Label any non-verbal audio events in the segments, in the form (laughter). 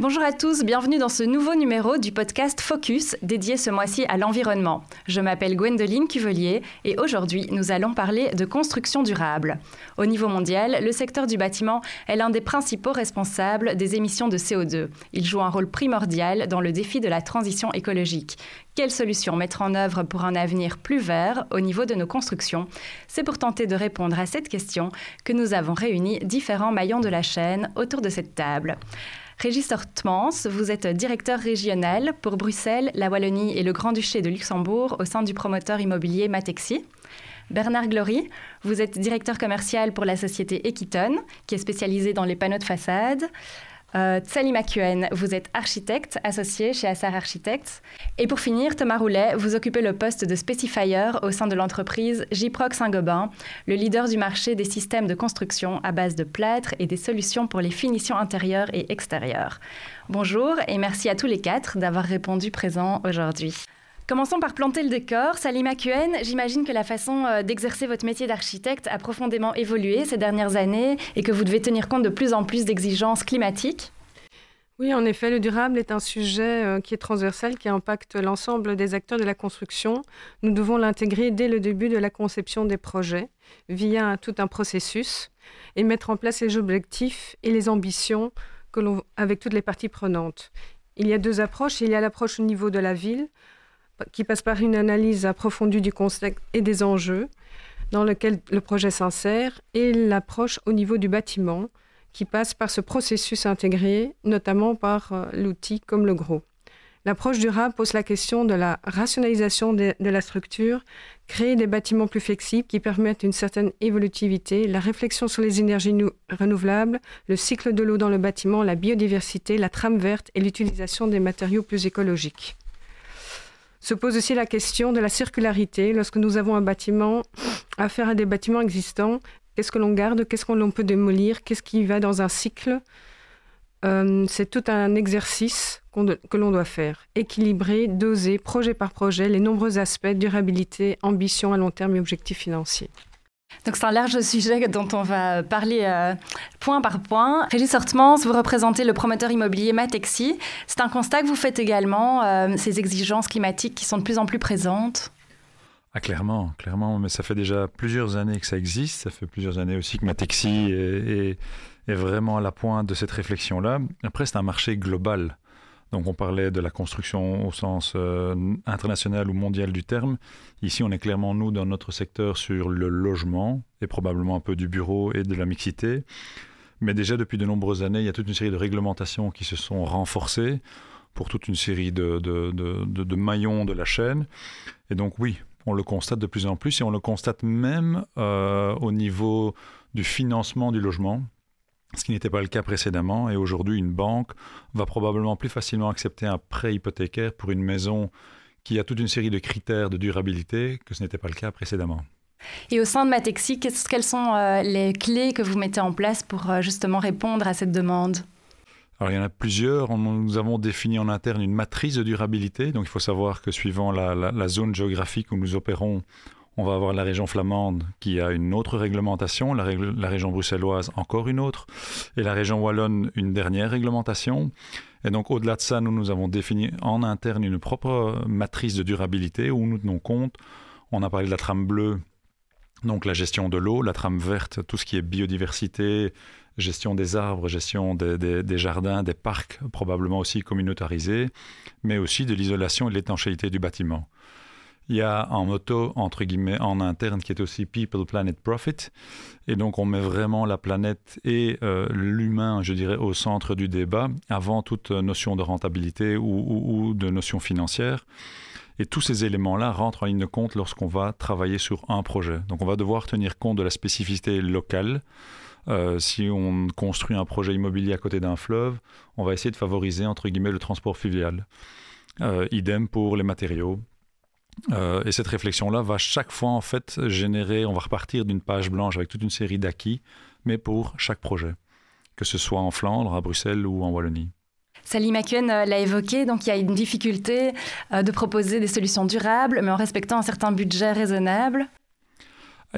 Bonjour à tous, bienvenue dans ce nouveau numéro du podcast Focus dédié ce mois-ci à l'environnement. Je m'appelle Gwendoline Cuvelier et aujourd'hui nous allons parler de construction durable. Au niveau mondial, le secteur du bâtiment est l'un des principaux responsables des émissions de CO2. Il joue un rôle primordial dans le défi de la transition écologique. Quelles solutions mettre en œuvre pour un avenir plus vert au niveau de nos constructions? C'est pour tenter de répondre à cette question que nous avons réuni différents maillons de la chaîne autour de cette table. Régis Hortmans, vous êtes directeur régional pour Bruxelles, la Wallonie et le Grand-Duché de Luxembourg au sein du promoteur immobilier Matexi. Bernard Glory, vous êtes directeur commercial pour la société Equiton, qui est spécialisée dans les panneaux de façade. Euh, Tsali vous êtes architecte associé chez Assar Architects. Et pour finir, Thomas Roulet, vous occupez le poste de specifier au sein de l'entreprise Jiproc Saint-Gobain, le leader du marché des systèmes de construction à base de plâtre et des solutions pour les finitions intérieures et extérieures. Bonjour et merci à tous les quatre d'avoir répondu présent aujourd'hui. Commençons par planter le décor. Salima Kuen, j'imagine que la façon euh, d'exercer votre métier d'architecte a profondément évolué ces dernières années et que vous devez tenir compte de plus en plus d'exigences climatiques. Oui, en effet, le durable est un sujet euh, qui est transversal, qui impacte l'ensemble des acteurs de la construction. Nous devons l'intégrer dès le début de la conception des projets, via tout un processus, et mettre en place les objectifs et les ambitions avec toutes les parties prenantes. Il y a deux approches. Il y a l'approche au niveau de la ville, qui passe par une analyse approfondie du contexte et des enjeux dans lequel le projet s'insère, et l'approche au niveau du bâtiment, qui passe par ce processus intégré, notamment par euh, l'outil comme le gros. L'approche durable pose la question de la rationalisation de, de, la structure, créer des bâtiments plus flexibles qui permettent une certaine évolutivité, la réflexion sur les énergies renouvelables, le cycle de l'eau dans le bâtiment, la biodiversité, la trame verte et l'utilisation des matériaux plus écologiques. Se pose aussi la question de la circularité. Lorsque nous avons un bâtiment, affaire à des bâtiments existants, qu'est-ce que l'on garde, qu'est-ce que l'on peut démolir, qu'est-ce qui va dans un cycle euh, C'est tout un exercice que l'on doit faire. Équilibrer, doser, projet par projet, les nombreux aspects, durabilité, ambition à long terme et objectifs financiers. Donc c'est un large (laughs) sujet dont on va parler euh, point par point. Régis Hortmans, vous représentez le promoteur immobilier Matexi. C'est un constat que vous faites également, euh, ces exigences climatiques qui sont de plus en plus présentes ah, clairement, clairement, mais ça fait déjà plusieurs années que ça existe. Ça fait plusieurs années aussi que Matexi est vraiment à la pointe de cette réflexion-là. Après, c'est un marché global. Donc on parlait de la construction au sens euh, international ou mondial du terme. Ici, on est clairement, nous, dans notre secteur, sur le logement et probablement un peu du bureau et de la mixité. Mais déjà, depuis de nombreuses années, il y a toute une série de réglementations qui se sont renforcées pour toute une série de, maillons de la chaîne. Et donc oui, on le constate de plus en plus et on le constate même euh, au niveau du financement du logement ce qui n'était pas le cas précédemment. Et aujourd'hui, une banque va probablement plus facilement accepter un prêt hypothécaire pour une maison qui a toute une série de critères de durabilité que ce n'était pas le cas précédemment. Et au sein de Matexi, quelles sont euh, les clés que vous mettez en place pour euh, justement répondre à cette demande? Alors, il y en a plusieurs. Nous avons défini en interne une matrice de durabilité. Donc, il faut savoir que suivant la zone géographique où nous opérons, on va avoir la région flamande qui a une autre réglementation, la, région bruxelloise encore une autre, et la région wallonne une dernière réglementation. Et donc au-delà de ça, nous, nous avons défini en interne une propre matrice de durabilité où nous tenons compte, on a parlé de la trame bleue, donc la gestion de l'eau, la trame verte, tout ce qui est biodiversité, gestion des arbres, gestion des jardins, des parcs, probablement aussi communautarisés, mais aussi de l'isolation et de l'étanchéité du bâtiment. Il y a un motto, entre guillemets, en interne qui est aussi People, Planet, Profit. Et donc, on met vraiment la planète et euh, l'humain, je dirais, au centre du débat, avant toute notion de rentabilité ou, de notion financière. Et tous ces éléments-là rentrent en ligne de compte lorsqu'on va travailler sur un projet. Donc, on va devoir tenir compte de la spécificité locale. Euh, si on construit un projet immobilier à côté d'un fleuve, on va essayer de favoriser, entre guillemets, le transport fluvial. Euh, idem pour les matériaux, euh, et cette réflexion-là va chaque fois en fait générer, on va repartir d'une page blanche avec toute une série d'acquis, mais pour chaque projet, que ce soit en Flandre, à Bruxelles ou en Wallonie. Sally McCuen euh, l'a évoqué, donc il y a une difficulté euh, de proposer des solutions durables, mais en respectant un certain budget raisonnable.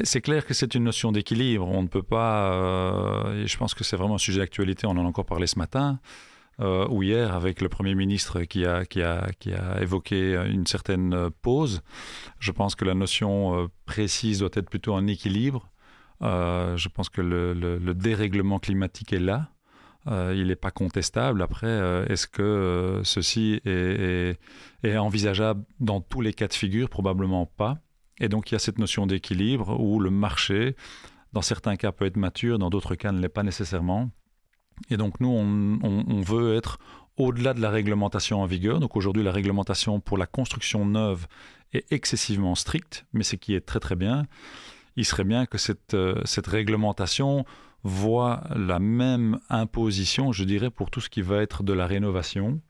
C'est clair que c'est une notion d'équilibre. On ne peut pas, et je pense que c'est vraiment un sujet d'actualité, on en a encore parlé ce matin, euh, ou hier avec le Premier ministre qui a, qui, a, qui a évoqué une certaine pause. Je pense que la notion précise doit être plutôt en équilibre. je pense que le, dérèglement climatique est là. il n'est pas contestable. Après, est-ce que ceci est, envisageable dans tous les cas de figure? Probablement pas. Et donc il y a cette notion d'équilibre où le marché, dans certains cas, peut être mature, dans d'autres cas, ne l'est pas nécessairement. Et donc nous, on, veut être au-delà de la réglementation en vigueur. Donc aujourd'hui, la réglementation pour la construction neuve est excessivement stricte, mais ce qui est très très bien. Il serait bien que cette, euh, réglementation voit la même imposition, je dirais, pour tout ce qui va être de la rénovation,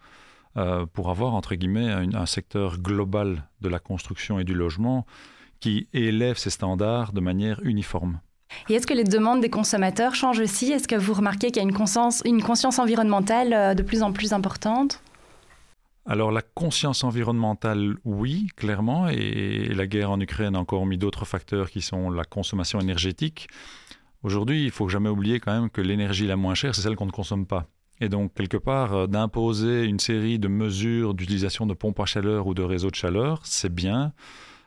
euh, pour avoir, entre guillemets, un, secteur global de la construction et du logement qui élève ses standards de manière uniforme. Et est-ce que les demandes des consommateurs changent aussi? Est-ce que vous remarquez qu'il y a une conscience, une conscience environnementale euh, de plus en plus importante? Alors la conscience environnementale, oui, clairement, et la guerre en Ukraine a encore mis d'autres facteurs qui sont la consommation énergétique. Aujourd'hui, il faut jamais oublier quand même que l'énergie la moins chère, c'est celle qu'on ne consomme pas. Et donc, quelque part, euh, d'imposer une série de mesures d'utilisation de pompes à chaleur ou de réseaux de chaleur, c'est bien.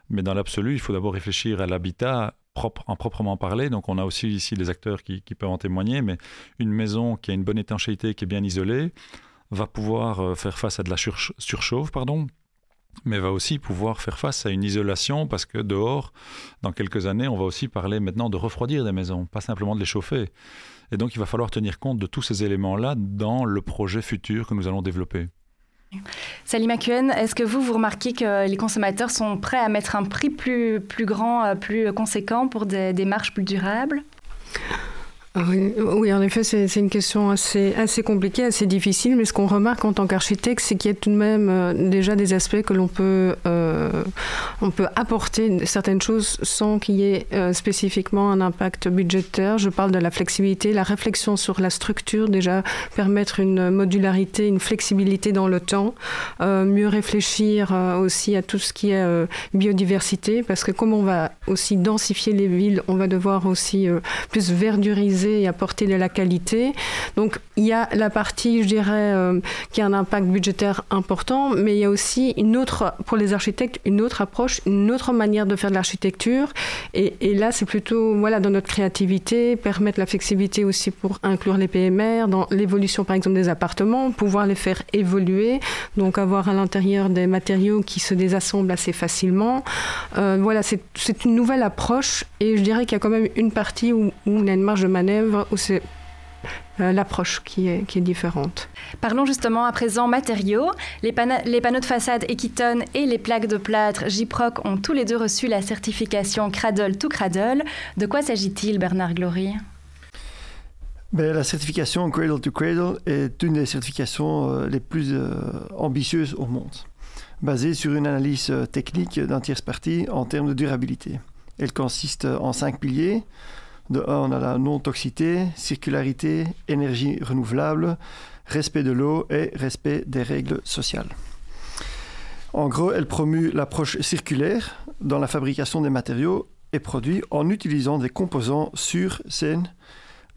Mais dans l'absolu, il faut d'abord réfléchir à l'habitat en proprement parler. Donc on a aussi ici des acteurs qui, peuvent en témoigner, mais une maison qui a une bonne étanchéité, qui est bien isolée, va pouvoir euh, faire face à de la surchauffe, pardon, mais va aussi pouvoir faire face à une isolation parce que dehors, dans quelques années, on va aussi parler maintenant de refroidir des maisons, pas simplement de les chauffer. Et donc il va falloir tenir compte de tous ces éléments-là dans le projet futur que nous allons développer. Salima Kuen, est-ce que vous, vous remarquez que les consommateurs sont prêts à mettre un prix plus, plus grand, euh, plus conséquent pour des démarches plus durables? Oui, en effet, c'est une question assez, assez compliquée, assez difficile, mais ce qu'on remarque en tant qu'architecte, c'est qu'il y a tout de même euh, déjà des aspects que l'on peut, euh, peut apporter certaines choses sans qu'il y ait euh, spécifiquement un impact budgétaire. Je parle de la flexibilité, la réflexion sur la structure, déjà permettre une modularité, une flexibilité dans le temps, mieux réfléchir aussi à tout ce qui est biodiversité, parce que comme on va aussi densifier les villes, on va devoir aussi plus verduriser et apporter de la qualité. Donc il y a la partie, je dirais, euh, qui a un impact budgétaire important, mais il y a aussi une autre, pour les architectes, une autre approche, une autre manière de faire de l'architecture. Et, là, c'est plutôt, voilà, dans notre créativité, permettre la flexibilité aussi pour inclure les PMR, dans l'évolution, par exemple, des appartements, pouvoir les faire évoluer, donc avoir à l'intérieur des matériaux qui se désassemblent assez facilement. Euh, voilà, c'est une nouvelle approche, et je dirais qu'il y a quand même une partie où, où y a une marge de manœuvre où c'est euh, l'approche qui est, qui est, différente? Parlons justement à présent matériaux. Les, les, panneaux de façade Equiton et les plaques de plâtre J-Proc ont tous les deux reçu la certification Cradle to Cradle. De quoi s'agit-il, Bernard Glory? Ben, la certification Cradle to Cradle est une des certifications euh, les plus euh, ambitieuses au monde, basée sur une analyse technique d'un tierce partie en termes de durabilité. Elle consiste en cinq piliers de on a la non-toxicité, circularité, énergie renouvelable, respect de l'eau et respect des règles sociales. En gros, elle promue l'approche circulaire dans la fabrication des matériaux et produits en utilisant des composants sûrs, sains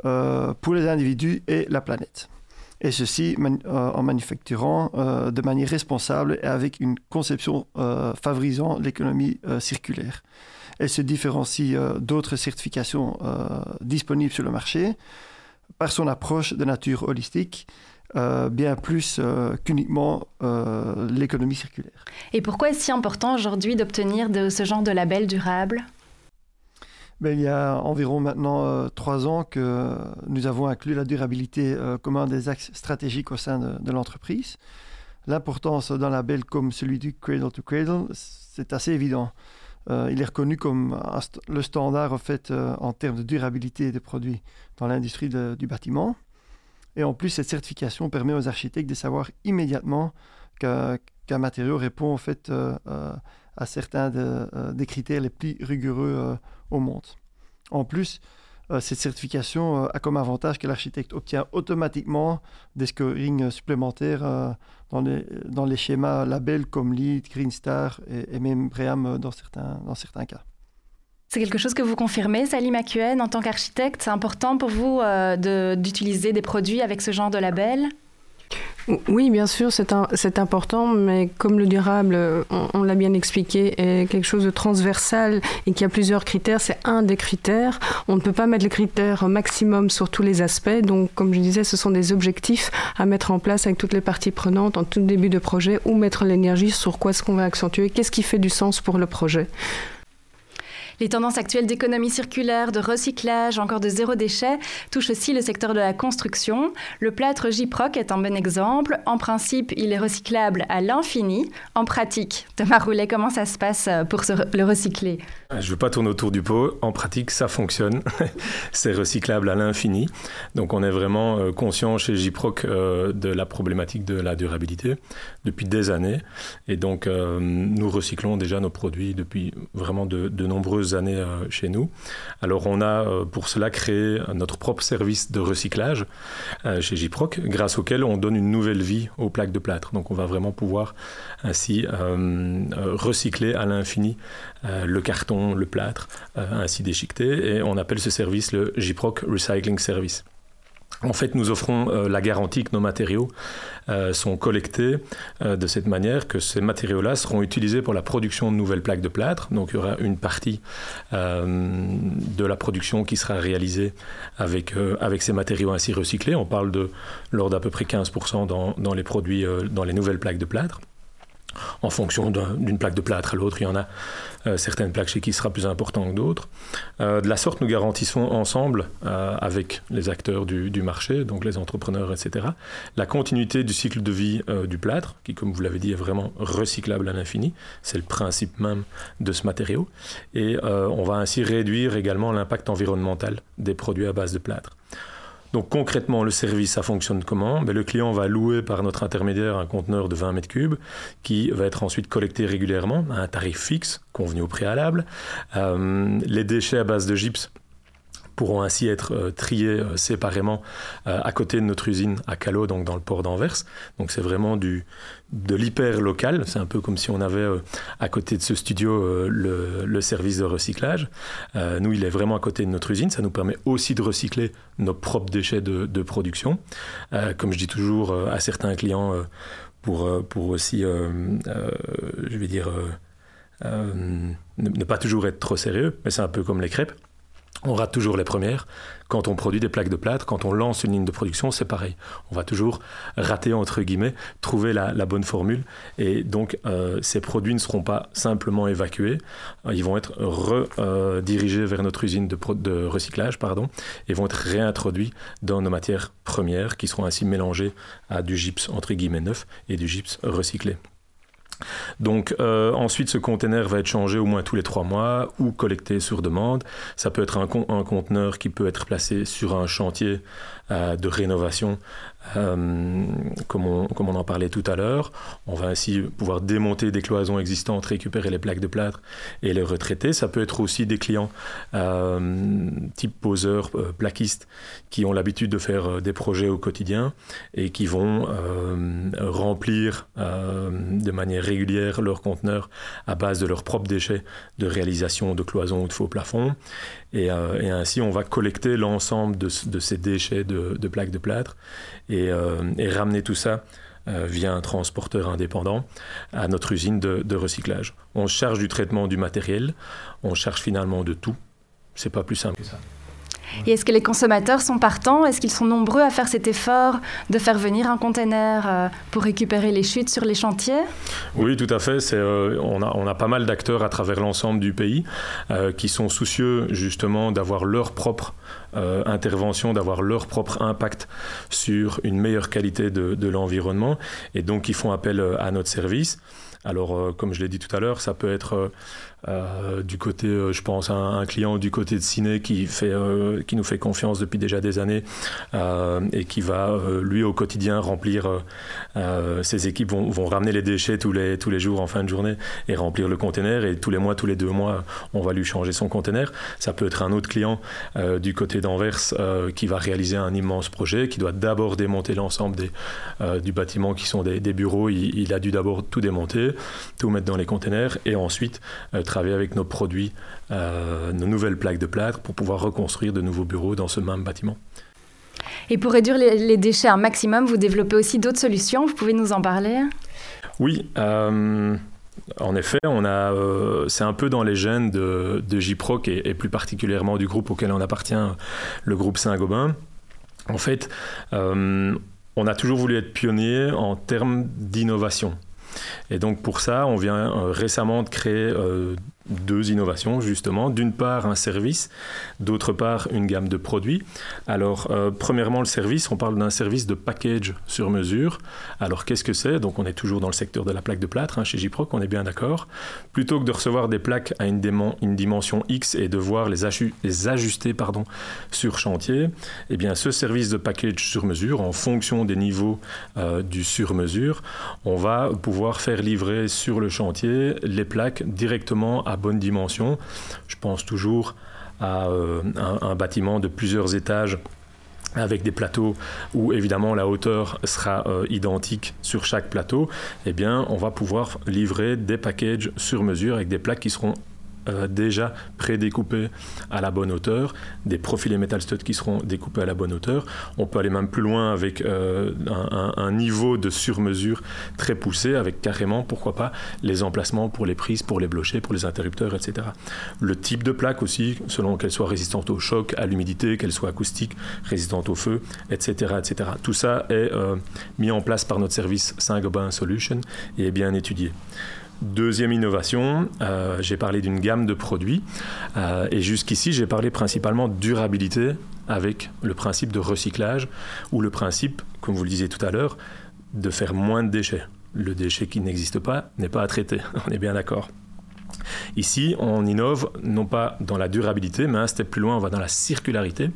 euh, pour les individus et la planète. Et ceci euh, en manufacturant euh, de manière responsable et avec une conception favorisant l'économie circulaire. Elle se différencie euh, d'autres certifications euh, disponibles sur le marché par son approche de nature holistique, euh, bien plus qu'uniquement l'économie circulaire. Et pourquoi est-ce si important aujourd'hui d'obtenir de ce genre de label durable? Ben, il y a environ maintenant trois ans que nous avons inclus la durabilité comme un des axes stratégiques au sein de, de l'entreprise. L'importance d'un label comme celui du Cradle to Cradle, c'est assez évident. Euh, il est reconnu comme le standard en, fait, euh, en termes de durabilité des produits dans l'industrie du bâtiment. Et en plus, cette certification permet aux architectes de savoir immédiatement qu'un matériau répond en fait euh, à certains des critères les plus rigoureux au monde. En plus, cette certification a comme avantage que l'architecte obtient automatiquement des scorings supplémentaires dans les, schémas labels comme LEED, Green Star et, même BREEAM dans certains, cas. C'est quelque chose que vous confirmez, Salim Akuen, en tant qu'architecte C'est important pour vous d'utiliser des produits avec ce genre de label? Oui, bien sûr, c'est important, mais comme le durable, on, l'a bien expliqué, est quelque chose de transversal et qui a plusieurs critères, c'est un des critères. On ne peut pas mettre les critères maximum sur tous les aspects. Donc, comme je disais, ce sont des objectifs à mettre en place avec toutes les parties prenantes en tout début de projet, ou mettre l'énergie sur quoi est-ce qu'on va accentuer, qu'est-ce qui fait du sens pour le projet. Les tendances actuelles d'économie circulaire, de recyclage, encore de zéro déchet, touchent aussi le secteur de la construction. Le plâtre J-Proc est un bon exemple. En principe, il est recyclable à l'infini. En pratique, Thomas Roulet, comment ça se passe pour le recycler? Je ne veux pas tourner autour du pot. En pratique, ça fonctionne. (laughs) C'est recyclable à l'infini. Donc on est vraiment euh, conscient chez J-Proc euh, de la problématique de la durabilité depuis des années. Et donc euh, nous recyclons déjà nos produits depuis vraiment de, de nombreuses années euh, chez nous. Alors on a euh, pour cela créé notre propre service de recyclage euh, chez Jiproc, grâce auquel on donne une nouvelle vie aux plaques de plâtre. Donc on va vraiment pouvoir ainsi recycler à l'infini le carton, le plâtre, ainsi déchiqueté. Et on appelle ce service le Jiproc Recycling Service. En fait, nous offrons euh, la garantie que nos matériaux euh, sont collectés euh, de cette manière que ces matériaux-là seront utilisés pour la production de nouvelles plaques de plâtre. Donc, il y aura une partie de la production qui sera réalisée avec, ces matériaux ainsi recyclés. On parle de l'ordre d'à peu près 15% dans, dans, les produits, dans les nouvelles plaques de plâtre en fonction d'une plaque de plâtre à l'autre. Il y en a euh, certaines plaques chez qui sera plus important que d'autres. Euh, de la sorte, nous garantissons ensemble, euh, avec les acteurs du, marché, donc les entrepreneurs, etc., la continuité du cycle de vie du plâtre, qui, comme vous l'avez dit, est vraiment recyclable à l'infini. C'est le principe même de ce matériau. Et on va ainsi réduire également l'impact environnemental des produits à base de plâtre. Donc concrètement, le service, ça fonctionne comment? Ben, Le client va louer par notre intermédiaire un conteneur de 20 mètres cubes qui va être ensuite collecté régulièrement à un tarif fixe convenu au préalable. Euh, les déchets à base de gypse pourront ainsi être euh, triés euh, séparément euh, à côté de notre usine à Callot, donc dans le port d'Anvers. Donc c'est vraiment du, de l'hyper local. C'est un peu comme si on avait à côté de ce studio le, service de recyclage. nous, il est vraiment à côté de notre usine. Ça nous permet aussi de recycler nos propres déchets de, de production. comme je dis toujours à certains clients, pour, pour aussi, je vais dire, ne pas toujours être trop sérieux, mais c'est un peu comme les crêpes on rate toujours les premières. Quand on produit des plaques de plâtre, quand on lance une ligne de production, c'est pareil. On va toujours rater, entre guillemets, trouver la, bonne formule. Et donc, euh, ces produits ne seront pas simplement évacués. Ils vont être redirigés vers notre usine de, recyclage pardon, et vont être réintroduits dans nos matières premières qui seront ainsi mélangées à du gypse, entre guillemets, neuf et du gypse recyclé. Donc euh, ensuite, ce conteneur va être changé au moins tous les trois mois ou collecté sur demande. Ça peut être un, conteneur qui peut être placé sur un chantier de rénovation, euh, comme, on, comme, on, en parlait tout à l'heure. On va ainsi pouvoir démonter des cloisons existantes, récupérer les plaques de plâtre et les retraiter. Ça peut être aussi des clients euh, type poseurs, plaquistes, qui ont l'habitude de faire des projets au quotidien et qui vont remplir de manière régulière leurs conteneurs à base de leurs propres déchets de réalisation de cloisons ou de faux plafonds. Et, ainsi, on va collecter l'ensemble de, ces déchets de, plaques de plâtre et, euh, ramener tout ça euh, via un transporteur indépendant à notre usine de, recyclage. On charge du traitement du matériel, on charge finalement de tout. C'est pas plus simple que ça. Et est-ce que les consommateurs sont partants? Est-ce qu'ils sont nombreux à faire cet effort de faire venir un container euh, pour récupérer les chutes sur les chantiers? Oui, tout à fait. on, a, on, a, pas mal d'acteurs à travers l'ensemble du pays qui sont soucieux justement d'avoir leur propre euh, intervention, d'avoir leur propre impact sur une meilleure qualité de, l'environnement. Et donc, ils font appel euh, à notre service. Alors, euh, comme je l'ai dit tout à l'heure, ça peut être euh, du côté, euh, je pense, un, client du côté de Ciné qui, fait, euh, qui nous fait confiance depuis déjà des années et qui va, lui, au quotidien, remplir ses équipes, vont, ramener les déchets tous les, tous les jours en fin de journée et remplir le conteneur. Et tous les mois, tous les deux mois, on va lui changer son conteneur. Ça peut être un autre client du côté d'Anvers qui va réaliser un immense projet, qui doit d'abord démonter l'ensemble des, du bâtiment qui sont des, bureaux. Il, il, a dû d'abord tout démonter, tout mettre dans les conteneurs et ensuite travailler avec nos produits, euh, nos nouvelles plaques de plâtre pour pouvoir reconstruire de nouveaux bureaux dans ce même bâtiment. Et pour réduire les, déchets un maximum, vous développez aussi d'autres solutions. Vous pouvez nous en parler? Oui. Euh, en effet, on a, euh, c'est un peu dans les gènes de, de JPROC et, plus particulièrement du groupe auquel on appartient, le groupe Saint-Gobain. En fait, euh, on a toujours voulu être pionnier en termes d'innovation. Et donc pour ça, on vient récemment de créer deux innovations justement. D'une part un service, d'autre part une gamme de produits. Alors euh, premièrement le service, on parle d'un service de package sur mesure. Alors qu'est-ce que c'est? Donc on est toujours dans le secteur de la plaque de plâtre hein, chez Jiproc, on est bien d'accord. Plutôt que de recevoir des plaques à une, dimension X et de voir les, les ajuster pardon, sur chantier, eh bien ce service de package sur mesure, en fonction des niveaux euh, du sur mesure, on va pouvoir faire livrer sur le chantier les plaques directement à bonne dimension. Je pense toujours à euh, un, bâtiment de plusieurs étages avec des plateaux où évidemment la hauteur sera euh, identique sur chaque plateau, eh bien on va pouvoir livrer des packages sur mesure avec des plaques qui seront euh, déjà prédécoupés à la bonne hauteur, des profilés metal stud qui seront découpés à la bonne hauteur. On peut aller même plus loin avec euh, un, niveau de sur-mesure très poussé, avec carrément, pourquoi pas, les emplacements pour les prises, pour les blochers, pour les interrupteurs, etc. Le type de plaque aussi, selon qu'elle soit résistante au choc, à l'humidité, qu'elle soit acoustique, résistante au feu, etc. etc. Tout ça est euh, mis en place par notre service Saint-Gobain Solution et est bien étudié. Deuxième innovation, euh, j'ai parlé d'une gamme de produits euh, et jusqu'ici j'ai parlé principalement durabilité avec le principe de recyclage ou le principe, comme vous le disiez tout à l'heure, de faire moins de déchets. Le déchet qui n'existe pas n'est pas à traiter, (laughs) on est bien d'accord. Ici, on innove non pas dans la durabilité, mais un step plus loin, on va dans la circularité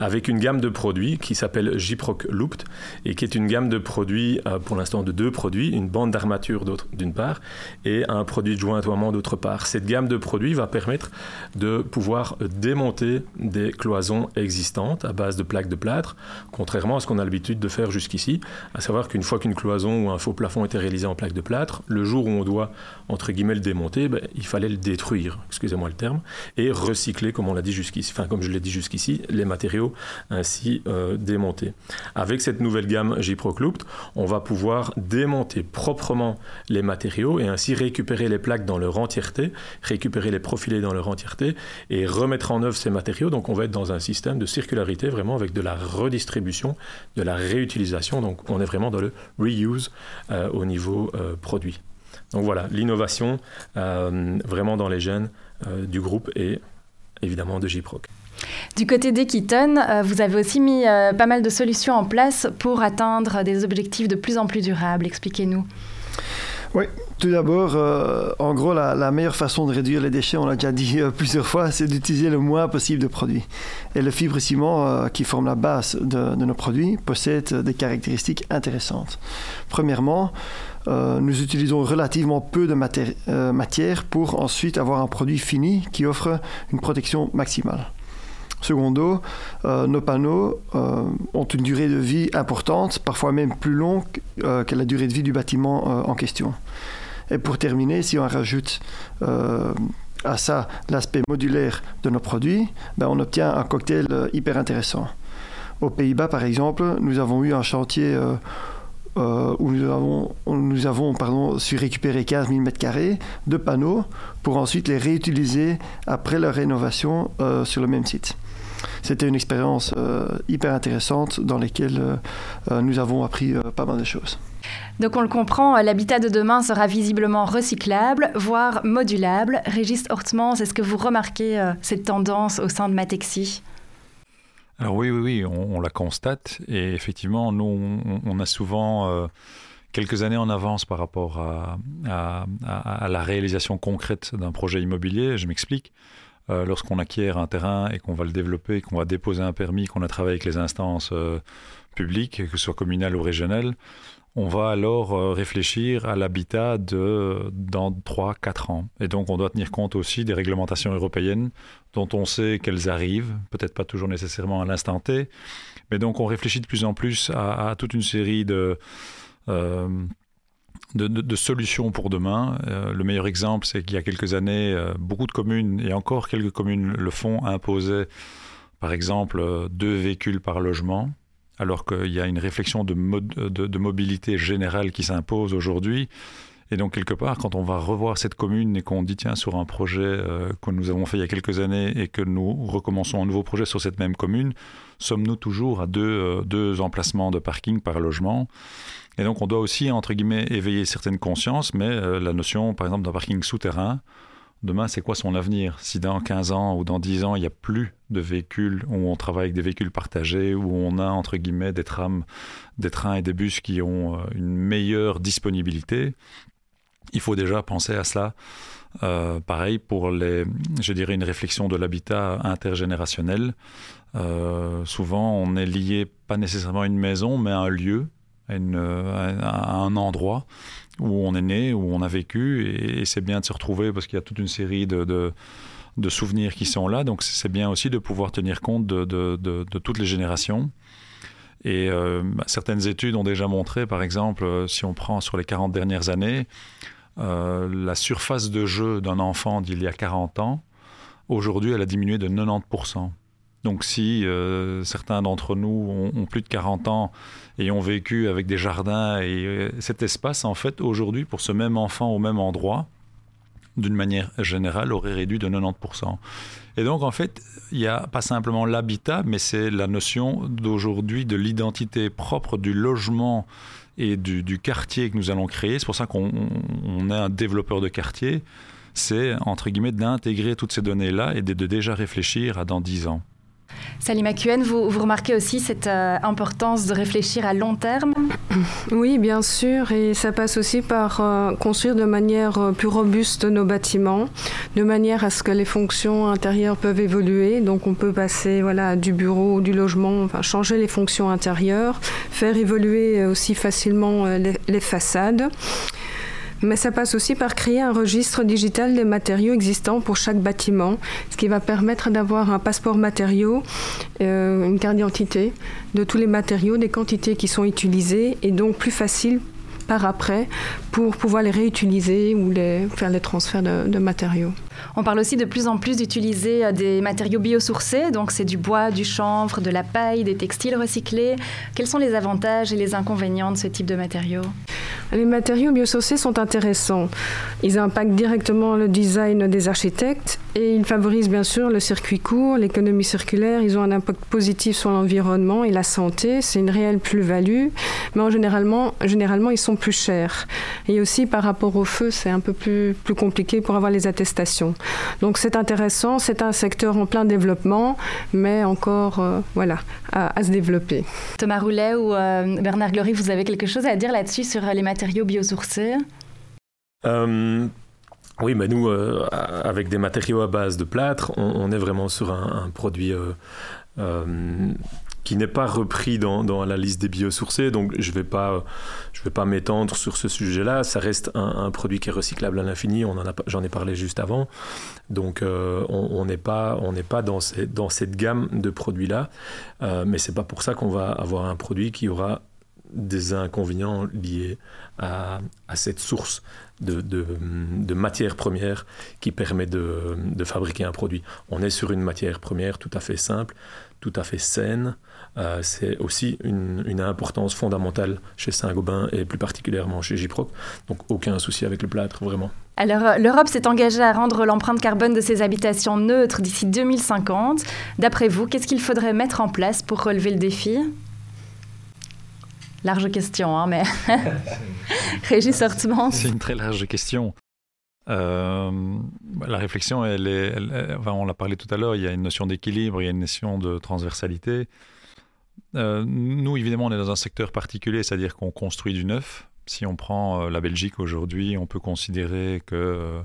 avec une gamme de produits qui s'appelle Jiproc Looped et qui est une gamme de produits, euh, pour l'instant de deux produits, une bande d'armature d'une part et un produit de jointoiement d'autre part. Cette gamme de produits va permettre de pouvoir démonter des cloisons existantes à base de plaques de plâtre, contrairement à ce qu'on a l'habitude de faire jusqu'ici, à savoir qu'une fois qu'une cloison ou un faux plafond était réalisé en plaque de plâtre, le jour où on doit, entre guillemets, le démonter, ben, il fallait le détruire, excusez-moi le terme, et recycler, comme on l'a dit jusqu'ici, enfin comme je l'ai dit jusqu'ici, les matériaux ainsi euh, démontés. Avec cette nouvelle gamme J-Proclooped, on va pouvoir démonter proprement les matériaux et ainsi récupérer les plaques dans leur entièreté, récupérer les profilés dans leur entièreté et remettre en œuvre ces matériaux. Donc on va être dans un système de circularité vraiment avec de la redistribution, de la réutilisation. Donc on est vraiment dans le reuse euh, au niveau euh, produit. Donc voilà, l'innovation vraiment dans les gènes du groupe et évidemment de JProc. Du côté d'Equiton, euh, vous avez aussi mis euh, pas mal de solutions en place pour atteindre des objectifs de plus en plus durables. Expliquez-nous. Oui, tout d'abord, euh, en gros, la, meilleure façon de réduire les déchets, on l'a déjà dit plusieurs fois, c'est d'utiliser le moins possible de produits. Et le fibre ciment, qui forme la base de, de, nos produits, possède des caractéristiques intéressantes. Premièrement, nous utilisons relativement peu de matière pour ensuite avoir un produit fini qui offre une protection maximale. Secondo, euh, nos panneaux euh, ont une durée de vie importante, parfois même plus longue euh, que la durée de vie du bâtiment en question. Et pour terminer, si on rajoute à ça l'aspect modulaire de nos produits, ben on obtient un cocktail hyper intéressant. Aux Pays-Bas, par exemple, nous avons eu un chantier où nous avons, pardon, su récupérer 15 000 m2 de panneaux pour ensuite les réutiliser après leur rénovation sur le même site c'était une expérience euh, hyper intéressante dans laquelle euh, euh, nous avons appris pas mal de choses. Donc on le comprend, l'habitat de demain sera visiblement recyclable, voire modulable. Régis Hortmans, est-ce que vous remarquez cette tendance au sein de Matexi? Alors oui, oui, oui, on, la constate et effectivement, nous, on, a souvent quelques années en avance par rapport à, à la réalisation concrète d'un projet immobilier. Je m'explique. Euh, lorsqu'on acquiert un terrain et qu'on va le développer, qu'on va déposer un permis, qu'on a travaillé avec les instances euh, publiques, que ce soit communales ou régionales, on va alors euh, réfléchir à l'habitat de dans 3-4 ans. Et donc on doit tenir compte aussi des réglementations européennes dont on sait qu'elles arrivent, peut-être pas toujours nécessairement à l'instant T, mais donc on réfléchit de plus en plus à, toute une série de solutions pour demain. Euh, le meilleur exemple, c'est qu'il y a quelques années, euh, beaucoup de communes, et encore quelques communes le font, imposaient par exemple, deux véhicules par logement, alors qu'il y a une réflexion de, mobilité générale qui s'impose aujourd'hui. Et donc, quelque part, quand on va revoir cette commune et qu'on dit, tiens, sur un projet euh, que nous avons fait il y a quelques années et que nous recommençons un nouveau projet sur cette même commune, sommes-nous toujours à euh, deux emplacements de parking par logement? Et donc, on doit aussi, entre guillemets, éveiller certaines consciences, mais euh, la notion, par exemple, d'un parking souterrain, demain, c'est quoi son avenir? Si dans 15 ans ou dans 10 ans, il n'y a plus de véhicules, où on travaille avec des véhicules partagés, où on a, entre guillemets, des trams, des trains et des bus qui ont une meilleure disponibilité, il faut déjà penser à cela. Euh, pareil pour les, je dirais une réflexion de l'habitat intergénérationnel. Euh, souvent, on est lié pas nécessairement à une maison, mais à un lieu, à, un endroit où on est né, où on a vécu, et, c'est bien de se retrouver parce qu'il y a toute une série de, de, souvenirs qui sont là. Donc, c'est bien aussi de pouvoir tenir compte de, de toutes les générations. Et euh, bah, certaines études ont déjà montré, par exemple, si on prend sur les 40 dernières années, euh, la surface de jeu d'un enfant d'il y a 40 ans, aujourd'hui, elle a diminué de 90%. Donc si euh, certains d'entre nous ont, plus de 40 ans et ont vécu avec des jardins et euh, cet espace, en fait, aujourd'hui, pour ce même enfant au même endroit, d'une manière générale, aurait réduit de 90%. Et donc, en fait, il n'y a pas simplement l'habitat, mais c'est la notion d'aujourd'hui de l'identité propre du logement et du, quartier que nous allons créer. C'est pour ça qu'on est un développeur de quartier. C'est, entre guillemets, d'intégrer toutes ces données-là et de, de déjà réfléchir à dans 10 ans. Salima Kuen, vous, remarquez aussi cette euh, importance de réfléchir à long terme? Oui, bien sûr, et ça passe aussi par euh, construire de manière euh, plus robuste nos bâtiments, de manière à ce que les fonctions intérieures peuvent évoluer. Donc on peut passer voilà, du bureau, du logement, changer les fonctions intérieures, faire évoluer aussi facilement les façades. Mais ça passe aussi par créer un registre digital des matériaux existants pour chaque bâtiment, ce qui va permettre d'avoir un passeport matériaux, euh, une carte d'identité de tous les matériaux, des quantités qui sont utilisées, et donc plus facile par après pour pouvoir les réutiliser ou faire les transferts de, matériaux. On parle aussi de plus en plus d'utiliser euh, des matériaux biosourcés, donc c'est du bois, du chanvre, de la paille, des textiles recyclés. Quels sont les avantages et les inconvénients de ce type de matériaux? Les matériaux biosourcés sont intéressants. Ils impactent directement le design des architectes et ils favorisent bien sûr le circuit court, l'économie circulaire. Ils ont un impact positif sur l'environnement et la santé. C'est une réelle plus-value, mais en généralement, généralement ils sont plus chers. Et aussi par rapport au feu, c'est un peu plus, plus compliqué pour avoir les attestations. Donc c'est intéressant, c'est un secteur en plein développement, mais encore euh, voilà, à, se développer. Thomas Roulet ou euh, Bernard Glory, vous avez quelque chose à dire là-dessus sur les matériaux biosourcés? Euh, oui, mais nous, avec des matériaux à base de plâtre, on, est vraiment sur un, produit qui n'est pas repris dans, la liste des biosourcés. Donc, je ne vais pas, vais pas m'étendre sur ce sujet-là. Ça reste un, produit qui est recyclable à l'infini. J'en ai parlé juste avant. Donc, euh, on n'est pas, pas dans, dans cette gamme de produits-là. Euh, mais c'est pas pour ça qu'on va avoir un produit qui aura des inconvénients liés à, à cette source de, de, matière première qui permet de, de, fabriquer un produit. On est sur une matière première tout à fait simple, tout à fait saine, euh, c'est aussi une, importance fondamentale chez Saint-Gobain et plus particulièrement chez Gyproc. Donc aucun souci avec le plâtre, vraiment. Alors, euh, l'Europe s'est engagée à rendre l'empreinte carbone de ses habitations neutres d'ici 2050. D'après vous, qu'est-ce qu'il faudrait mettre en place pour relever le défi? Large question, hein, mais (laughs) Régis Sortiment. C'est une très large question. Euh, la réflexion, elle est, on l'a parlé tout à l'heure, il y a une notion d'équilibre, il y a une notion de transversalité. Euh, nous, évidemment, on est dans un secteur particulier, c'est-à-dire qu'on construit du neuf. Si on prend euh, la Belgique aujourd'hui, on peut considérer que,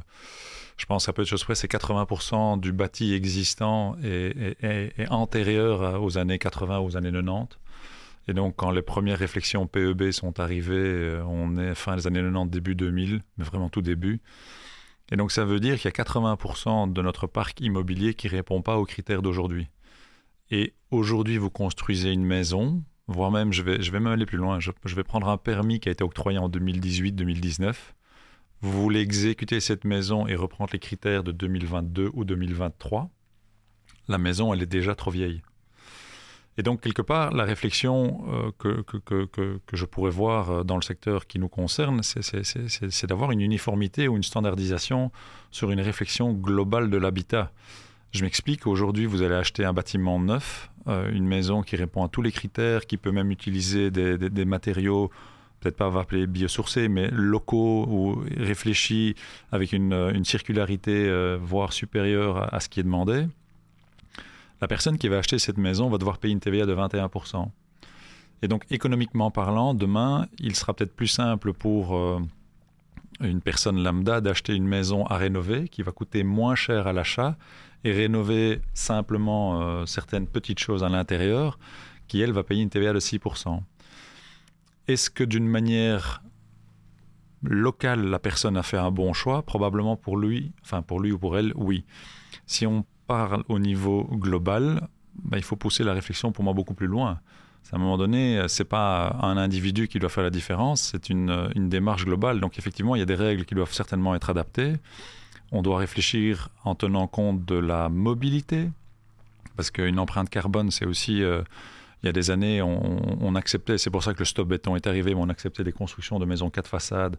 je pense à peu de choses près, c'est 80% du bâti existant est, antérieur aux années 80, aux années 90. Et donc, quand les premières réflexions PEB sont arrivées, on est fin des années 90, début 2000, mais vraiment tout début. Et donc, ça veut dire qu'il y a 80% de notre parc immobilier qui ne répond pas aux critères d'aujourd'hui et aujourd'hui vous construisez une maison, voire même, je vais, je vais même aller plus loin, je, vais prendre un permis qui a été octroyé en 2018-2019, vous voulez exécuter cette maison et reprendre les critères de 2022 ou 2023, la maison, elle est déjà trop vieille. Et donc, quelque part, la réflexion euh, que, que, que, je pourrais voir euh, dans le secteur qui nous concerne, c'est d'avoir une uniformité ou une standardisation sur une réflexion globale de l'habitat. Je m'explique, aujourd'hui, vous allez acheter un bâtiment neuf, euh, une maison qui répond à tous les critères, qui peut même utiliser des, matériaux, peut-être pas va appeler biosourcés, mais locaux ou réfléchis avec une, une circularité, voire supérieure à, à ce qui est demandé la personne qui va acheter cette maison va devoir payer une TVA de 21%. Et donc, économiquement parlant, demain, il sera peut-être plus simple pour euh, une personne lambda d'acheter une maison à rénover qui va coûter moins cher à l'achat et rénover simplement euh, certaines petites choses à l'intérieur qui, elle, va payer une TVA de 6%. Est-ce que d'une manière locale, la personne a fait un bon choix? Probablement pour lui, enfin pour lui ou pour elle, oui. Si on parle au niveau global, bah, il faut pousser la réflexion pour moi beaucoup plus loin. À un moment donné, c'est pas un individu qui doit faire la différence, c'est une, une, démarche globale. Donc effectivement, il y a des règles qui doivent certainement être adaptées. On doit réfléchir en tenant compte de la mobilité, parce qu'une empreinte carbone, c'est aussi... Euh, il y a des années, on, acceptait, c'est pour ça que le stop béton est arrivé, mais on acceptait des constructions de maisons quatre façades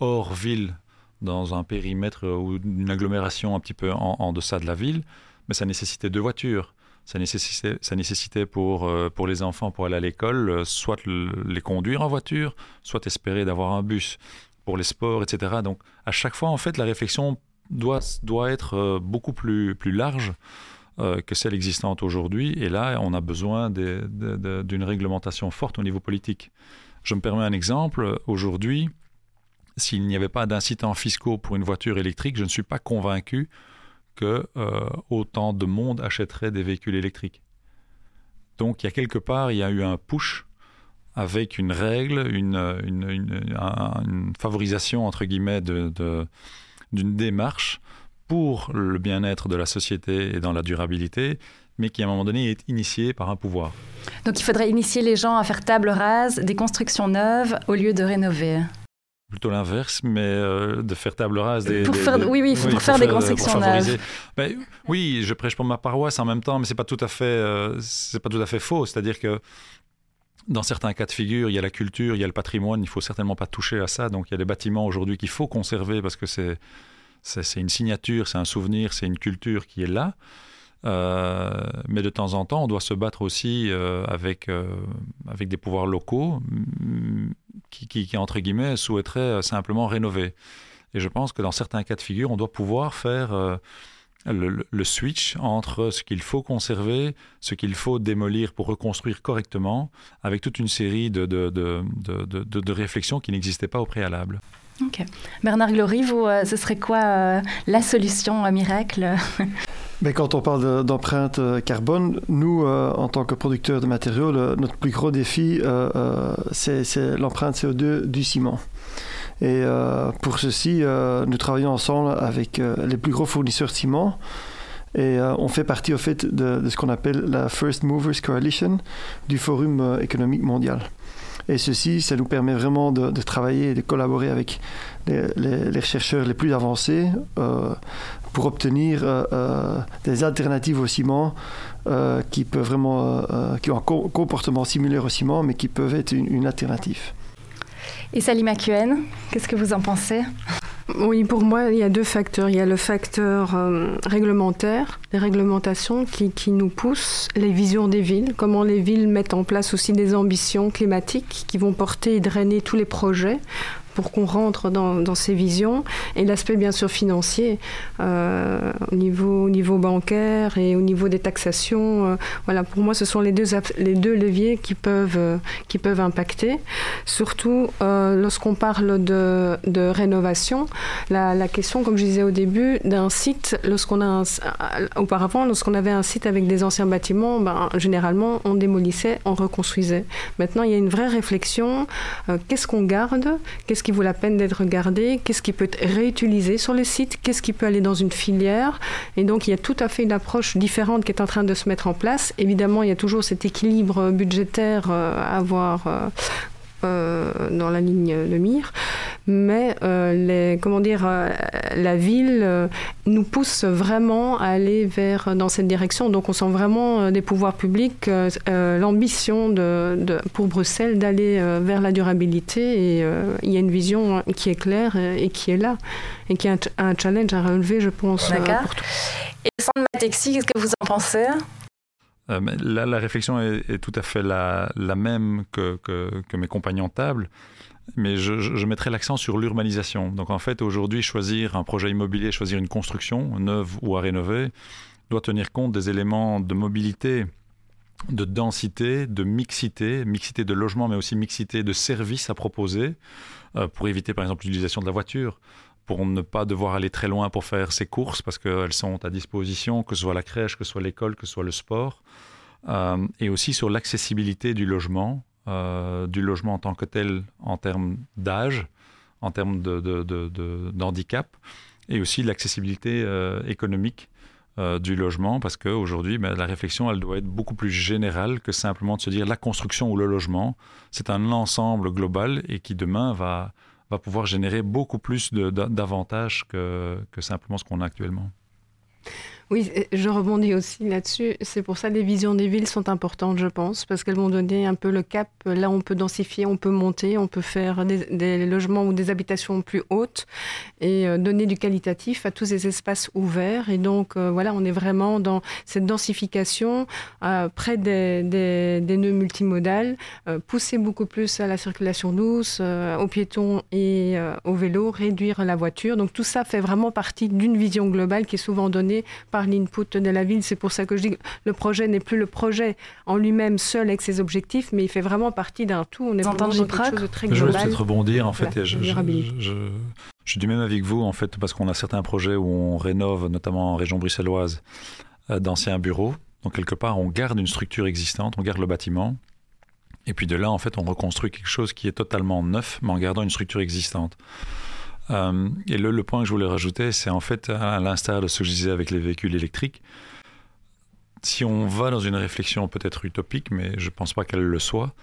hors ville, dans un périmètre ou une agglomération un petit peu en deçà de la ville mais ça nécessitait deux voitures. Ça nécessitait, pour, euh, pour les enfants, pour aller à l'école, euh, soit le, les conduire en voiture, soit espérer d'avoir un bus pour les sports, etc. Donc, à chaque fois, en fait, la réflexion doit, doit être euh, beaucoup plus, plus large que celle existante aujourd'hui. Et là, on a besoin d'une réglementation forte au niveau politique. Je me permets un exemple. Aujourd'hui, s'il n'y avait pas d'incitants fiscaux pour une voiture électrique, je ne suis pas convaincu que euh, autant de monde achèterait des véhicules électriques. Donc il y a quelque part, il y a eu un push avec une règle, une, favorisation entre guillemets d'une démarche pour le bien-être de la société et dans la durabilité, mais qui à un moment donné est initiée par un pouvoir. Donc il faudrait initier les gens à faire table rase des constructions neuves au lieu de rénover plutôt l'inverse, mais euh, de faire table rase des. Pour des, faire, des, oui, oui, pour, oui, faire, des constructions neuves. Ben, oui, je prêche pour ma paroisse en même temps, mais c'est pas tout à fait, euh, c'est pas tout à fait faux. C'est-à-dire que dans certains cas de figure, il y a la culture, il y a le patrimoine, il faut certainement pas toucher à ça. Donc il y a des bâtiments aujourd'hui qu'il faut conserver parce que c'est c'est une signature, c'est un souvenir, c'est une culture qui est là. Euh, mais de temps en temps, on doit se battre aussi euh, avec, euh, avec des pouvoirs locaux qui, qui, entre guillemets, souhaiteraient simplement rénover. Et je pense que dans certains cas de figure, on doit pouvoir faire le, switch entre ce qu'il faut conserver, ce qu'il faut démolir pour reconstruire correctement, avec toute une série de, de, de, de, réflexions qui n'existaient pas au préalable. Ok. Bernard Glory, vous, ce serait quoi la solution miracle? (laughs) Mais quand on parle d'empreinte de, carbone, nous, euh, en tant que producteurs de matériaux, notre plus gros défi, euh, euh, c'est l'empreinte CO2 du ciment. Et pour ceci, nous travaillons ensemble avec les plus gros fournisseurs de ciment. Et on fait partie, au fait, de ce qu'on appelle la First Movers Coalition du Forum économique mondial. Et ceci, ça nous permet vraiment de, travailler et de collaborer avec les, chercheurs les plus avancés euh, pour obtenir euh, des alternatives au ciment euh, qui peuvent vraiment, qui ont un co comportement similaire au ciment, mais qui peuvent être une alternative. Et Sally McEwen, qu'est-ce que vous en pensez? Oui, pour moi, il y a deux facteurs. Il y a le facteur euh, réglementaire, les réglementations qui, nous poussent, les visions des villes, comment les villes mettent en place aussi des ambitions climatiques qui vont porter et drainer tous les projets pour qu'on rentre dans, ces visions et l'aspect bien sûr financier euh, au, niveau, au niveau bancaire et au niveau des taxations euh, voilà pour moi ce sont les deux, les deux leviers qui peuvent, euh, qui peuvent impacter. Surtout lorsqu'on parle de, rénovation la, question comme je disais au début d'un site lorsqu'on a auparavant lorsqu'on avait un site avec des anciens bâtiments ben, généralement on démolissait on reconstruisait. Maintenant il y a une vraie réflexion qu'est-ce qu'on garde qu'est-ce qui vaut la peine d'être regardé, qu'est-ce qui peut être réutilisé sur les sites, qu'est-ce qui peut aller dans une filière? Et donc, il y a tout à fait une approche différente qui est en train de se mettre en place. Évidemment, il y a toujours cet équilibre budgétaire à avoir euh, dans la ligne de mire. mais les, comment dire, la ville nous pousse vraiment à aller vers dans cette direction. Donc on sent vraiment des pouvoirs publics l'ambition de, pour Bruxelles d'aller vers la durabilité et il y a une vision qui est claire et, qui est là et qui est un, challenge à relever, je pense. D'accord. Et Sandra Matexi, qu'est-ce que vous en pensez? Euh, là, la réflexion est, tout à fait la, même que, mes compagnons de table, mais je, mettrai l'accent sur l'urbanisation. Donc en fait, aujourd'hui, choisir un projet immobilier, choisir une construction, neuve ou à rénover, doit tenir compte des éléments de mobilité, de densité, de mixité, mixité de logement, mais aussi mixité de services à proposer, euh, pour éviter par exemple l'utilisation de la voiture pour ne pas devoir aller très loin pour faire ses courses parce qu'elles sont à disposition, que ce soit la crèche, que ce soit l'école, que ce soit le sport. Euh, et aussi sur l'accessibilité du logement, euh, du logement en tant que tel en termes d'âge, en termes d'handicap, de, et aussi l'accessibilité euh, économique du logement, parce qu'aujourd'hui, ben, la réflexion, elle doit être beaucoup plus générale que simplement de se dire la construction ou le logement. C'est un ensemble global et qui demain va, va pouvoir générer beaucoup plus d'avantages que, que simplement ce qu'on a actuellement. Oui, je rebondis aussi là-dessus. C'est pour ça que les visions des villes sont importantes, je pense, parce qu'elles vont donner un peu le cap. Là, on peut densifier, on peut monter, on peut faire des, logements ou des habitations plus hautes et euh, donner du qualitatif à tous ces espaces ouverts. Et donc, euh, voilà, on est vraiment dans cette densification euh, près des, nœuds multimodales, pousser beaucoup plus à la circulation douce, aux piétons et aux vélos, réduire la voiture. Donc, tout ça fait vraiment partie d'une vision globale qui est souvent donnée par l'input de la ville. C'est pour ça que je dis que le projet n'est plus le projet en lui-même seul avec ses objectifs, mais il fait vraiment partie d'un tout. On est vraiment dans quelque chose de très global. Je veux peut-être rebondir en fait. je, je, suis du même avec vous en fait parce qu'on a certains projets où on rénove, notamment en région bruxelloise, euh, d'anciens bureaux. Donc quelque part, on garde une structure existante, on garde le bâtiment. Et puis de là, en fait, on reconstruit quelque chose qui est totalement neuf, mais en gardant une structure existante. Euh, et le, point que je voulais rajouter, c'est en fait, à l'instar de ce que je disais avec les véhicules électriques, si on va dans une réflexion peut-être utopique, mais je ne pense pas qu'elle le soit,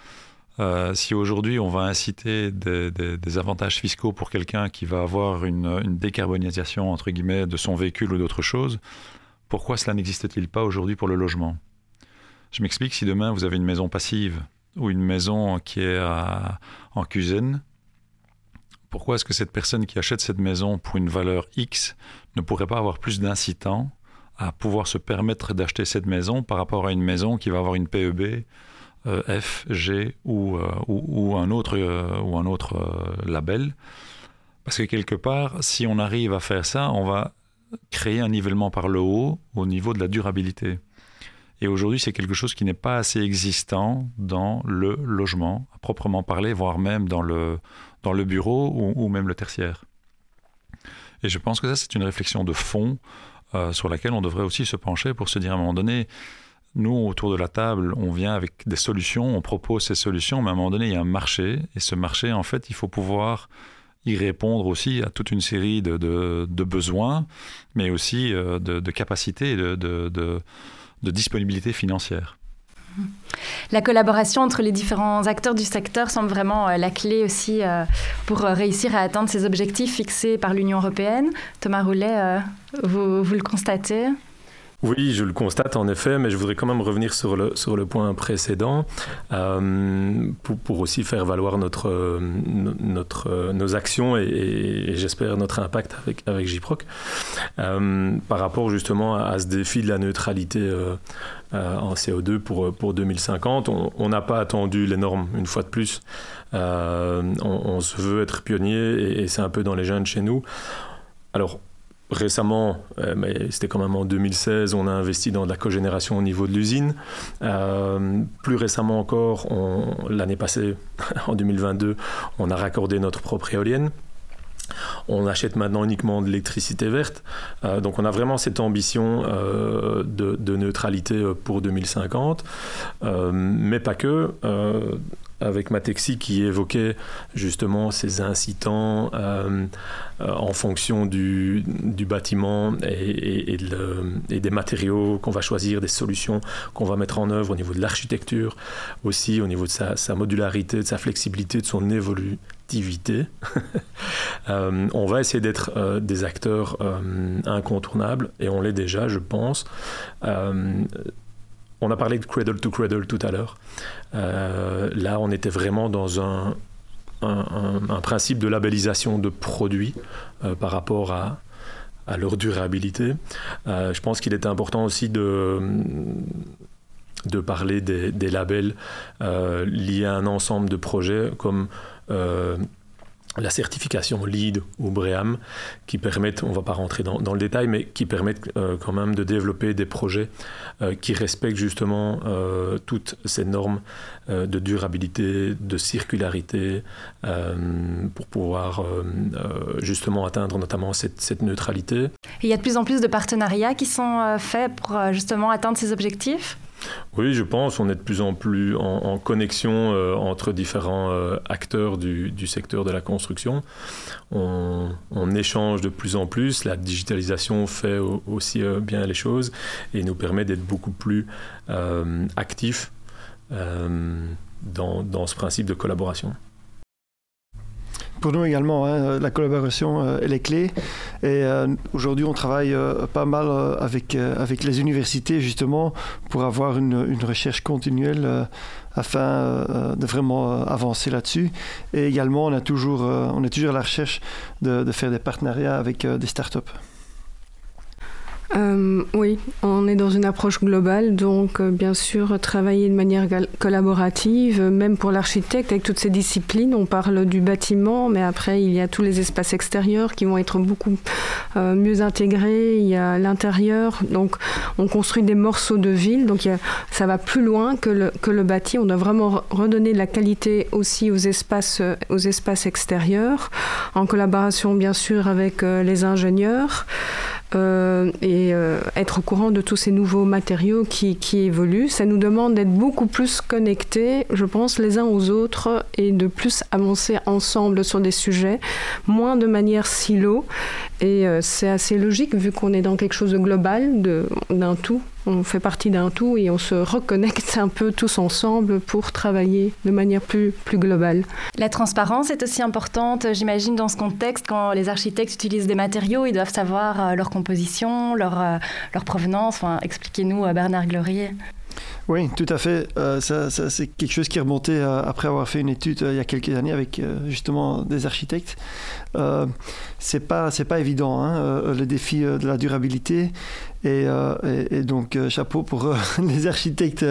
euh, si aujourd'hui on va inciter des, avantages fiscaux pour quelqu'un qui va avoir une, décarbonisation entre guillemets de son véhicule ou d'autre chose, pourquoi cela n'existe-t-il pas aujourd'hui pour le logement? Je m'explique, si demain vous avez une maison passive ou une maison qui est en cuisine, pourquoi est-ce que cette personne qui achète cette maison pour une valeur X ne pourrait pas avoir plus d'incitant à pouvoir se permettre d'acheter cette maison par rapport à une maison qui va avoir une PEB euh, F, G euh, ou, euh, ou un autre label? Parce que quelque part, si on arrive à faire ça, on va créer un nivellement par le haut au niveau de la durabilité. Et aujourd'hui, c'est quelque chose qui n'est pas assez existant dans le logement, à proprement parler, voire même dans le, dans le bureau ou, même le tertiaire. Et je pense que ça, c'est une réflexion de fond euh, sur laquelle on devrait aussi se pencher pour se dire à un moment donné, nous, autour de la table, on vient avec des solutions, on propose ces solutions, mais à un moment donné, il y a un marché, et ce marché, en fait, il faut pouvoir y répondre aussi à toute une série de, de, besoins, mais aussi euh, de, de capacités, de, de disponibilité financière. La collaboration entre les différents acteurs du secteur semble vraiment euh, la clé aussi euh, pour euh, réussir à atteindre ces objectifs fixés par l'Union européenne. Thomas Roulet, vous, vous le constatez? Oui, je le constate en effet, mais je voudrais quand même revenir sur le, sur le point précédent euh, pour, pour, aussi faire valoir notre, notre, nos actions et, j'espère notre impact avec, avec JPROC euh, par rapport justement à, ce défi de la neutralité euh, en CO2 pour, pour 2050. On n'a pas attendu les normes une fois de plus. On, se veut être pionnier et, et c'est un peu dans les gènes chez nous. Alors, récemment, euh, mais c'était quand même en 2016, on a investi dans de la cogénération au niveau de l'usine. Euh, plus récemment encore, l'année passée, (laughs) en 2022, on a raccordé notre propre éolienne. On achète maintenant uniquement de l'électricité verte. Euh, donc on a vraiment cette ambition de, neutralité pour 2050, mais pas que avec Matexi qui évoquait justement ces incitants en fonction du, bâtiment et, des matériaux qu'on va choisir, des solutions qu'on va mettre en œuvre au niveau de l'architecture, aussi au niveau de sa, modularité, de sa flexibilité, de son évolutivité. (laughs) Euh, on va essayer d'être euh, des acteurs euh, incontournables, et on l'est déjà, je pense. On a parlé de cradle to cradle tout à l'heure. là, on était vraiment dans un, principe de labellisation de produits par rapport à, leur durabilité. je pense qu'il est important aussi de parler des, labels euh, liés à un ensemble de projets comme euh, la certification LEED ou BREAM, qui permettent, on ne va pas rentrer dans, le détail, mais qui permettent euh, quand même de développer des projets qui respectent justement toutes ces normes de durabilité, de circularité, pour pouvoir justement atteindre notamment cette neutralité. il y a de plus en plus de partenariats qui sont faits pour justement atteindre ces objectifs? Oui, je pense. On est de plus en plus en, connexion euh, entre différents euh, acteurs du, secteur de la construction. On, échange de plus en plus. La digitalisation fait aussi euh, bien les choses et nous permet d'être beaucoup plus actifs dans ce principe de collaboration. Pour nous également, hein, euh, la collaboration, euh, elle est clé. Et euh, aujourd'hui, on travaille pas mal avec, avec les universités, justement, pour avoir une, une recherche continuelle afin de vraiment avancer là-dessus. Et également, on, a toujours, on est toujours à la recherche de, de faire des partenariats avec des startups. Euh, oui, on est dans une approche globale, donc euh, bien sûr travailler de manière collaborative, même pour l'architecte avec toutes ces disciplines. On parle du bâtiment, mais après il y a tous les espaces extérieurs qui vont être beaucoup euh, mieux intégrés. Il y a l'intérieur, donc on construit des morceaux de ville, donc ça va plus loin que le, que le bâti. On doit vraiment redonner de la qualité aussi aux espaces, aux espaces extérieurs, en collaboration bien sûr avec les ingénieurs. Euh, et euh, être au courant de tous ces nouveaux matériaux qui, évoluent. Ça nous demande d'être beaucoup plus connectés, je pense, les uns aux autres et de plus avancer ensemble sur des sujets, moins de manière silo. Et euh, c'est assez logique vu qu'on est dans quelque chose de global, d'un tout on fait partie d'un tout et on se reconnecte un peu tous ensemble pour travailler de manière plus, plus globale. La transparence est aussi importante, j'imagine, dans ce contexte, quand les architectes utilisent des matériaux, ils doivent savoir euh, leur composition, leur, euh, leur provenance. Enfin, Expliquez-nous, euh, Bernard Glorier. Oui, tout à fait. ça, c'est quelque chose qui est remonté après avoir fait une étude il y a quelques années avec justement des architectes. c'est pas c'est pas évident hein, le défi de la durabilité. Euh, et, donc, euh, chapeau pour euh, (laughs) les architectes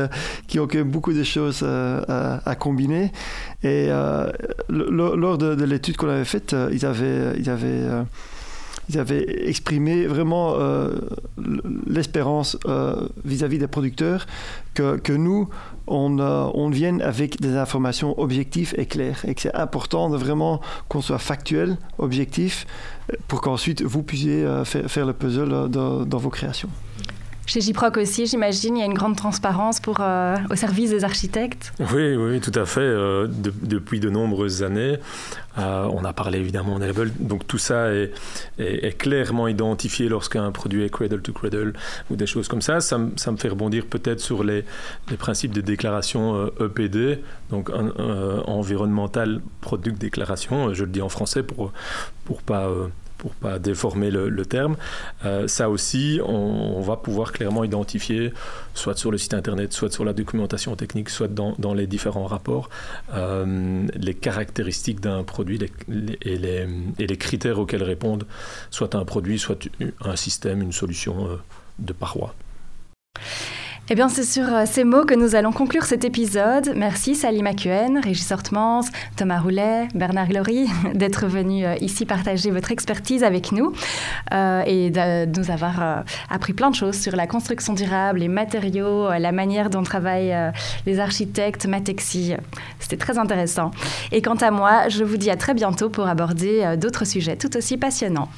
qui ont quand même beaucoup de choses à, combiner. Et lors de, l'étude qu'on avait faite, ils avaient, ils avaient ils avaient exprimé vraiment l'espérance vis-à-vis des producteurs que, que nous, on, on, vienne avec des informations objectives et claires. Et que c'est important de vraiment qu'on soit factuel, objectif, pour qu'ensuite vous puissiez euh, faire, le puzzle euh, dans, vos créations. Chez JPROC aussi, j'imagine, il y a une grande transparence pour, euh, au service des architectes. Oui, oui, tout à fait. depuis de nombreuses années, on a parlé évidemment de Donc tout ça est, clairement identifié lorsqu'un produit est cradle to cradle ou des choses comme ça. Ça, me fait rebondir peut-être sur les, les, principes de déclaration EPD, e donc environnemental product déclaration. Je le dis en français pour pour pas pour pas déformer le, terme. Euh, ça aussi, on, va pouvoir clairement identifier, soit sur le site internet, soit sur la documentation technique, soit dans, les différents rapports, euh, les caractéristiques d'un produit et, les, et, les, critères auxquels répondent soit un produit, soit un système, une solution euh, de paroi. Eh bien, c'est sur euh, ces mots que nous allons conclure cet épisode. Merci Salim Kuen, Régis Hortmans, Thomas Roulet, Bernard Glory (laughs) d'être venus euh, ici partager votre expertise avec nous euh, et de nous avoir appris plein de choses sur la construction durable, les matériaux, la manière dont travaillent les architectes, Matexi. C'était très intéressant. Et quant à moi, je vous dis à très bientôt pour aborder d'autres sujets tout aussi passionnants.